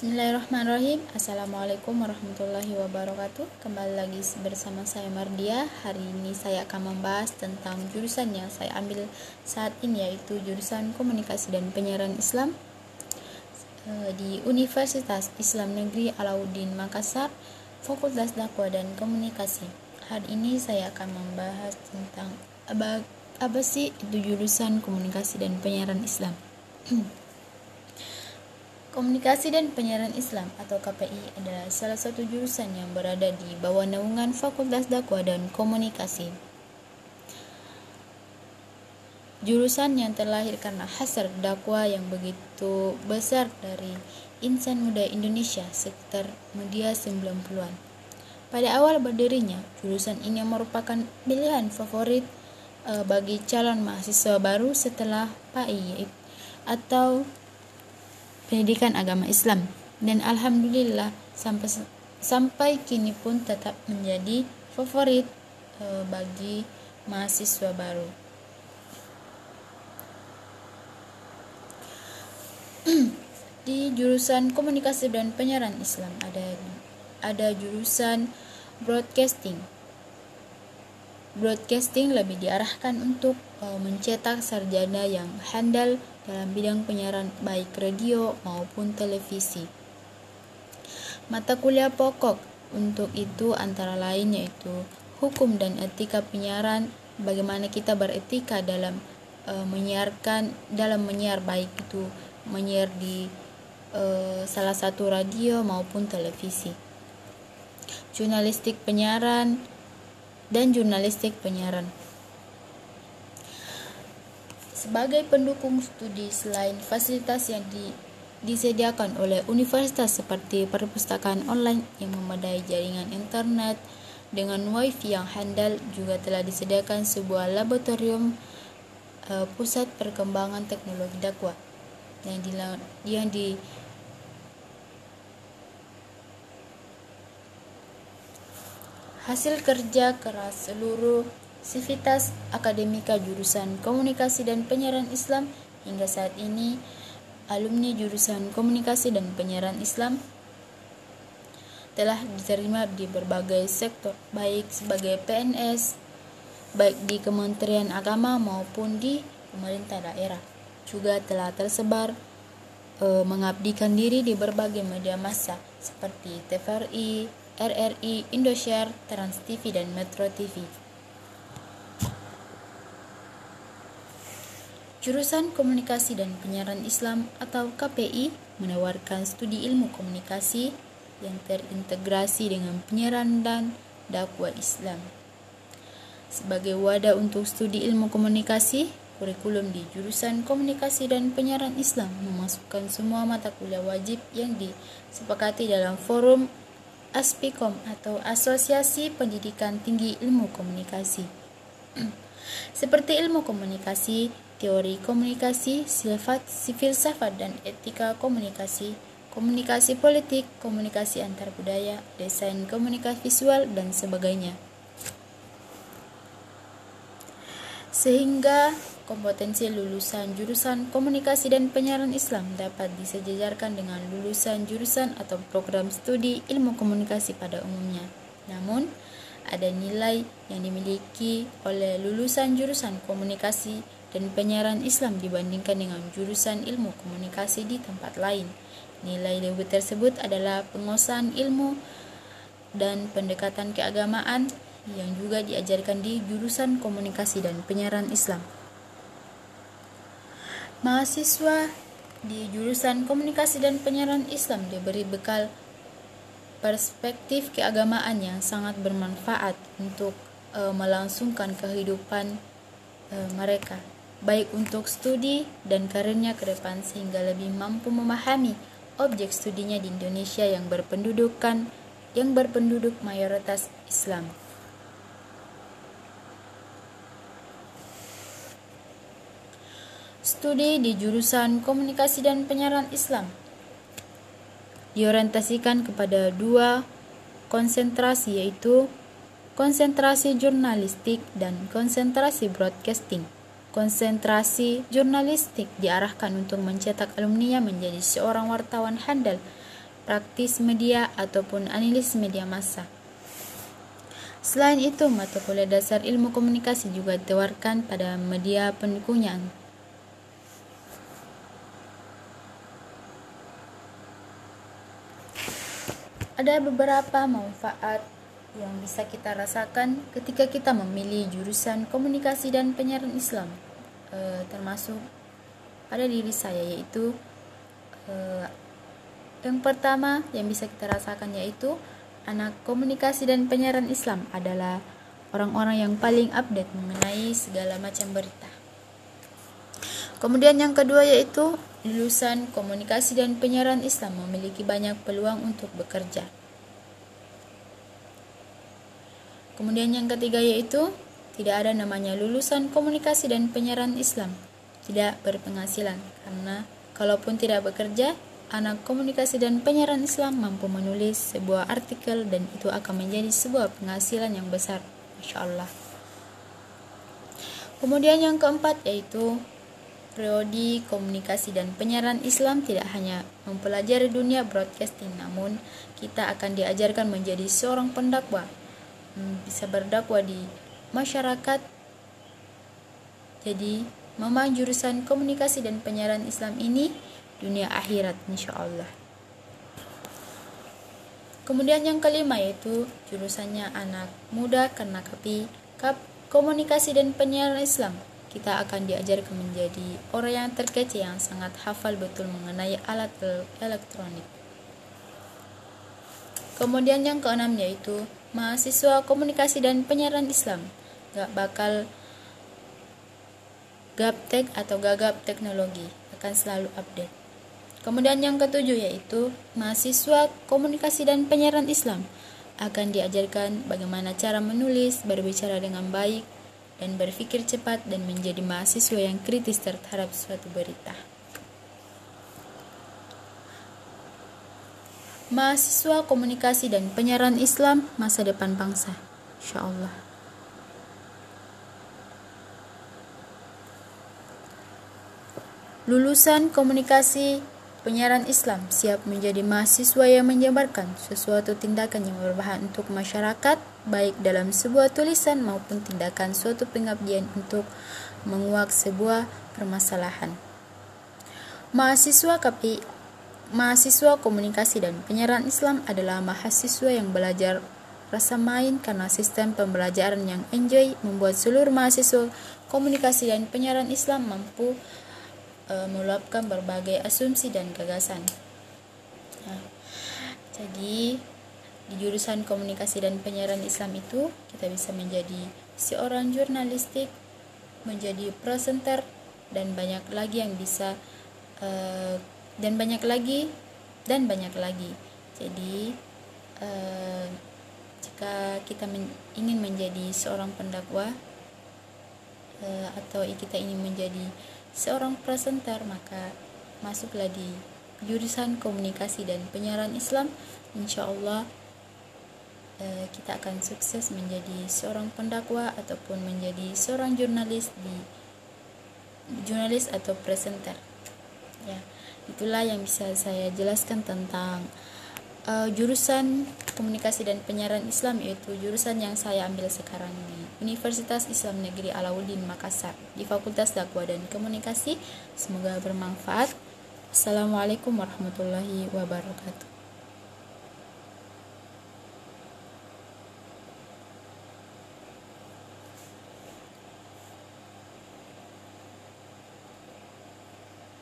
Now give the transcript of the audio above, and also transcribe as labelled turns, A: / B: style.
A: Bismillahirrahmanirrahim. Assalamualaikum warahmatullahi wabarakatuh. Kembali lagi bersama saya Mardia. Hari ini saya akan membahas tentang jurusan yang saya ambil saat ini Yaitu jurusan komunikasi dan penyiaran Islam eh, Di Universitas Islam Negeri Alauddin Makassar Fakultas Dakwah dan Komunikasi. Hari ini saya akan membahas tentang Apa, apa sih itu jurusan komunikasi dan penyiaran Islam Komunikasi dan Penyiaran Islam atau KPI adalah salah satu jurusan yang berada di bawah naungan Fakultas Dakwah dan Komunikasi. Jurusan yang terlahir karena hasrat dakwah yang begitu besar dari insan muda Indonesia sekitar media 90-an. Pada awal berdirinya, jurusan ini merupakan pilihan favorit uh, bagi calon mahasiswa baru setelah PAI atau pendidikan agama Islam dan alhamdulillah sampai sampai kini pun tetap menjadi favorit e, bagi mahasiswa baru. Di jurusan komunikasi dan penyiaran Islam ada ada jurusan broadcasting. Broadcasting lebih diarahkan untuk uh, mencetak sarjana yang handal dalam bidang penyiaran baik radio maupun televisi. Mata kuliah pokok untuk itu antara lain yaitu hukum dan etika penyiaran, bagaimana kita beretika dalam e, menyiarkan dalam menyiar baik itu menyiar di e, salah satu radio maupun televisi. Jurnalistik penyiaran dan jurnalistik penyiaran. Sebagai pendukung studi selain fasilitas yang di, disediakan oleh universitas seperti perpustakaan online yang memadai jaringan internet dengan wifi yang handal juga telah disediakan sebuah laboratorium uh, pusat perkembangan teknologi dakwah yang di yang di hasil kerja keras seluruh Sivitas Akademika jurusan Komunikasi dan Penyiaran Islam. Hingga saat ini alumni jurusan Komunikasi dan Penyiaran Islam telah diterima di berbagai sektor baik sebagai PNS baik di Kementerian Agama maupun di pemerintah daerah. Juga telah tersebar e, mengabdikan diri di berbagai media massa seperti TVRI, RRI, Indosiar, Trans TV dan Metro TV. Jurusan Komunikasi dan Penyiaran Islam atau KPI menawarkan studi ilmu komunikasi yang terintegrasi dengan penyiaran dan dakwah Islam. Sebagai wadah untuk studi ilmu komunikasi, kurikulum di jurusan Komunikasi dan Penyiaran Islam memasukkan semua mata kuliah wajib yang disepakati dalam forum ASPIKOM atau Asosiasi Pendidikan Tinggi Ilmu Komunikasi. Seperti ilmu komunikasi, teori komunikasi, sifat, filsafat dan etika komunikasi, komunikasi politik, komunikasi antar budaya, desain komunikasi visual, dan sebagainya. Sehingga kompetensi lulusan jurusan komunikasi dan penyiaran Islam dapat disejajarkan dengan lulusan jurusan atau program studi ilmu komunikasi pada umumnya. Namun, ada nilai yang dimiliki oleh lulusan jurusan komunikasi dan penyiaran Islam dibandingkan dengan jurusan ilmu komunikasi di tempat lain. Nilai lebih tersebut adalah penguasaan ilmu dan pendekatan keagamaan yang juga diajarkan di jurusan komunikasi dan penyiaran Islam. Mahasiswa di jurusan komunikasi dan penyiaran Islam diberi bekal perspektif keagamaan yang sangat bermanfaat untuk e, melangsungkan kehidupan e, mereka baik untuk studi dan karirnya ke depan sehingga lebih mampu memahami objek studinya di Indonesia yang berpendudukan yang berpenduduk mayoritas Islam. Studi di jurusan Komunikasi dan Penyiaran Islam diorientasikan kepada dua konsentrasi yaitu konsentrasi jurnalistik dan konsentrasi broadcasting. Konsentrasi jurnalistik diarahkan untuk mencetak alumninya menjadi seorang wartawan handal praktis media ataupun analis media massa. Selain itu, mata kuliah dasar ilmu komunikasi juga ditawarkan pada media pendukungnya. Ada beberapa manfaat yang bisa kita rasakan ketika kita memilih jurusan komunikasi dan penyiaran Islam, e, termasuk pada diri saya yaitu e, yang pertama yang bisa kita rasakan yaitu anak komunikasi dan penyiaran Islam adalah orang-orang yang paling update mengenai segala macam berita. Kemudian yang kedua yaitu lulusan komunikasi dan penyiaran Islam memiliki banyak peluang untuk bekerja. Kemudian yang ketiga yaitu tidak ada namanya lulusan komunikasi dan penyiaran Islam tidak berpenghasilan karena kalaupun tidak bekerja anak komunikasi dan penyiaran Islam mampu menulis sebuah artikel dan itu akan menjadi sebuah penghasilan yang besar. Masya Allah. Kemudian yang keempat yaitu Prodi Komunikasi dan Penyiaran Islam tidak hanya mempelajari dunia broadcasting, namun kita akan diajarkan menjadi seorang pendakwah, hmm, bisa berdakwah di masyarakat. Jadi, memang jurusan Komunikasi dan Penyiaran Islam ini dunia akhirat insya Allah kemudian yang kelima yaitu jurusannya anak muda karena kapi kap komunikasi dan penyiaran Islam kita akan diajarkan menjadi orang yang terkece yang sangat hafal betul mengenai alat elektronik. Kemudian yang keenam yaitu mahasiswa komunikasi dan penyiaran Islam. Gak bakal gaptek atau gagap teknologi akan selalu update. Kemudian yang ketujuh yaitu mahasiswa komunikasi dan penyiaran Islam. Akan diajarkan bagaimana cara menulis, berbicara dengan baik, dan berpikir cepat dan menjadi mahasiswa yang kritis terhadap suatu berita. Mahasiswa komunikasi dan penyiaran Islam masa depan bangsa. Insya Allah. Lulusan komunikasi Penyiaran Islam siap menjadi mahasiswa yang menyebarkan sesuatu tindakan yang berbahaya untuk masyarakat, baik dalam sebuah tulisan maupun tindakan suatu pengabdian untuk menguak sebuah permasalahan. Mahasiswa KPI Mahasiswa Komunikasi dan Penyiaran Islam adalah mahasiswa yang belajar rasa main karena sistem pembelajaran yang enjoy membuat seluruh mahasiswa komunikasi dan penyiaran Islam mampu e, meluapkan berbagai asumsi dan gagasan. Nah, jadi di jurusan komunikasi dan penyiaran Islam itu kita bisa menjadi seorang jurnalistik, menjadi presenter dan banyak lagi yang bisa e, dan banyak lagi dan banyak lagi. Jadi e, jika kita men ingin menjadi seorang pendakwah e, atau kita ingin menjadi seorang presenter maka masuklah di jurusan komunikasi dan penyiaran Islam. Insya Allah eh, kita akan sukses menjadi seorang pendakwa ataupun menjadi seorang jurnalis di jurnalis atau presenter. Ya itulah yang bisa saya jelaskan tentang uh, jurusan komunikasi dan penyiaran Islam yaitu jurusan yang saya ambil sekarang di Universitas Islam Negeri Alauddin Makassar di Fakultas Dakwah dan Komunikasi. Semoga bermanfaat. Assalamualaikum warahmatullahi wabarakatuh.